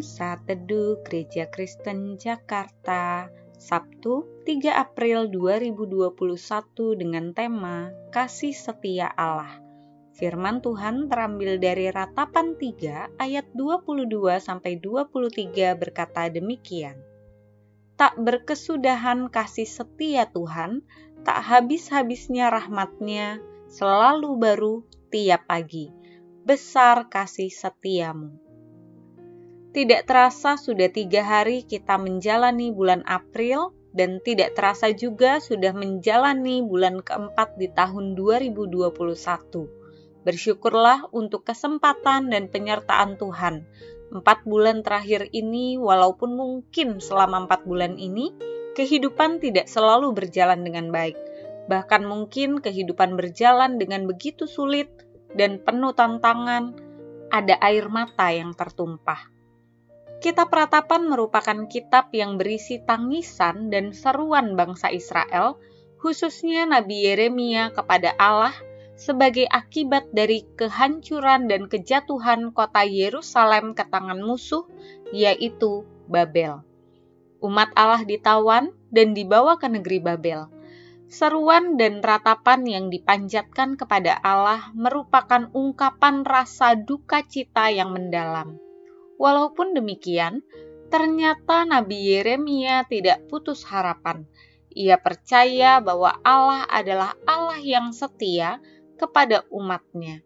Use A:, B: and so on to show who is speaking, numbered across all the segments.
A: Saat Teduh Gereja Kristen Jakarta Sabtu 3 April 2021 dengan tema Kasih Setia Allah. Firman Tuhan terambil dari Ratapan 3 ayat 22 sampai 23 berkata demikian. Tak berkesudahan kasih setia Tuhan, tak habis-habisnya rahmatnya, selalu baru tiap pagi. Besar kasih setiamu. Tidak terasa sudah tiga hari kita menjalani bulan April dan tidak terasa juga sudah menjalani bulan keempat di tahun 2021. Bersyukurlah untuk kesempatan dan penyertaan Tuhan. Empat bulan terakhir ini, walaupun mungkin selama empat bulan ini, kehidupan tidak selalu berjalan dengan baik. Bahkan mungkin kehidupan berjalan dengan begitu sulit dan penuh tantangan, ada air mata yang tertumpah Kitab Ratapan merupakan kitab yang berisi tangisan dan seruan bangsa Israel, khususnya Nabi Yeremia kepada Allah sebagai akibat dari kehancuran dan kejatuhan kota Yerusalem ke tangan musuh, yaitu Babel. Umat Allah ditawan dan dibawa ke negeri Babel. Seruan dan ratapan yang dipanjatkan kepada Allah merupakan ungkapan rasa duka cita yang mendalam Walaupun demikian, ternyata Nabi Yeremia tidak putus harapan. Ia percaya bahwa Allah adalah Allah yang setia kepada umatnya.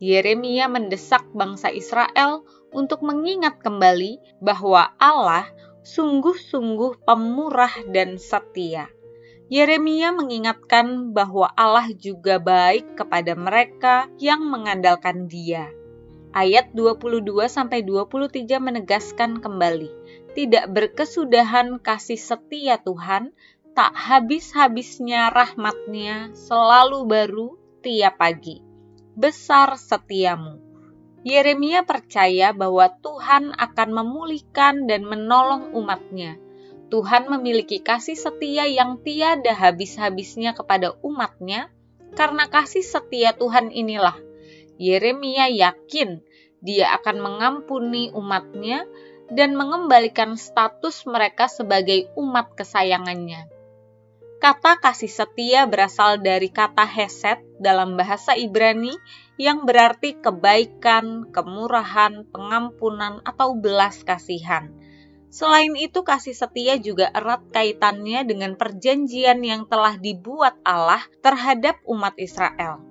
A: Yeremia mendesak bangsa Israel untuk mengingat kembali bahwa Allah sungguh-sungguh pemurah dan setia. Yeremia mengingatkan bahwa Allah juga baik kepada mereka yang mengandalkan Dia. Ayat 22 sampai 23 menegaskan kembali, tidak berkesudahan kasih setia Tuhan, tak habis-habisnya rahmatnya, selalu baru tiap pagi. Besar setiamu. Yeremia percaya bahwa Tuhan akan memulihkan dan menolong umatnya. Tuhan memiliki kasih setia yang tiada habis-habisnya kepada umatnya, karena kasih setia Tuhan inilah Yeremia yakin dia akan mengampuni umatnya dan mengembalikan status mereka sebagai umat kesayangannya. Kata kasih setia berasal dari kata heset dalam bahasa Ibrani yang berarti kebaikan, kemurahan, pengampunan, atau belas kasihan. Selain itu, kasih setia juga erat kaitannya dengan perjanjian yang telah dibuat Allah terhadap umat Israel.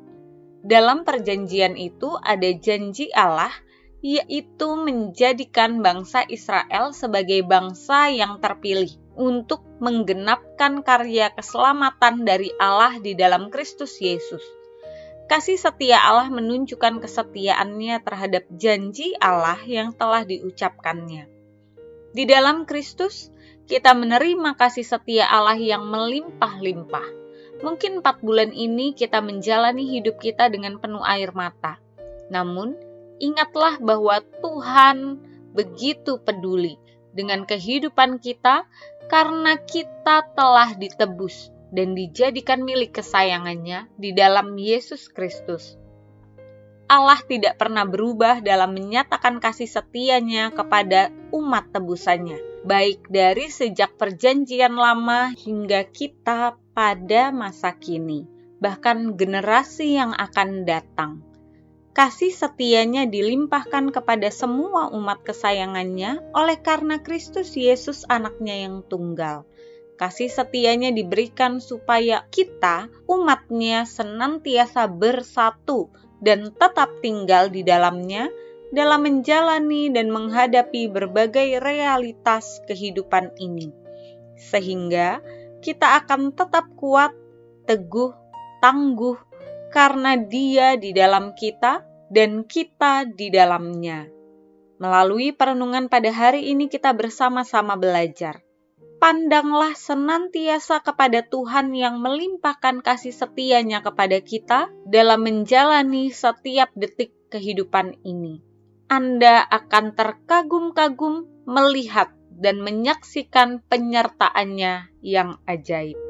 A: Dalam perjanjian itu ada janji Allah, yaitu menjadikan bangsa Israel sebagai bangsa yang terpilih untuk menggenapkan karya keselamatan dari Allah di dalam Kristus Yesus. Kasih setia Allah menunjukkan kesetiaannya terhadap janji Allah yang telah diucapkannya. Di dalam Kristus, kita menerima kasih setia Allah yang melimpah-limpah Mungkin empat bulan ini kita menjalani hidup kita dengan penuh air mata. Namun, ingatlah bahwa Tuhan begitu peduli dengan kehidupan kita karena kita telah ditebus dan dijadikan milik kesayangannya di dalam Yesus Kristus. Allah tidak pernah berubah dalam menyatakan kasih setianya kepada umat tebusannya, baik dari sejak perjanjian lama hingga kita pada masa kini, bahkan generasi yang akan datang. Kasih setianya dilimpahkan kepada semua umat kesayangannya oleh karena Kristus Yesus anaknya yang tunggal. Kasih setianya diberikan supaya kita, umatnya, senantiasa bersatu dan tetap tinggal di dalamnya dalam menjalani dan menghadapi berbagai realitas kehidupan ini. Sehingga kita akan tetap kuat, teguh, tangguh, karena Dia di dalam kita dan kita di dalamnya. Melalui perenungan pada hari ini, kita bersama-sama belajar. Pandanglah senantiasa kepada Tuhan yang melimpahkan kasih setianya kepada kita dalam menjalani setiap detik kehidupan ini. Anda akan terkagum-kagum melihat dan menyaksikan penyertaannya yang ajaib.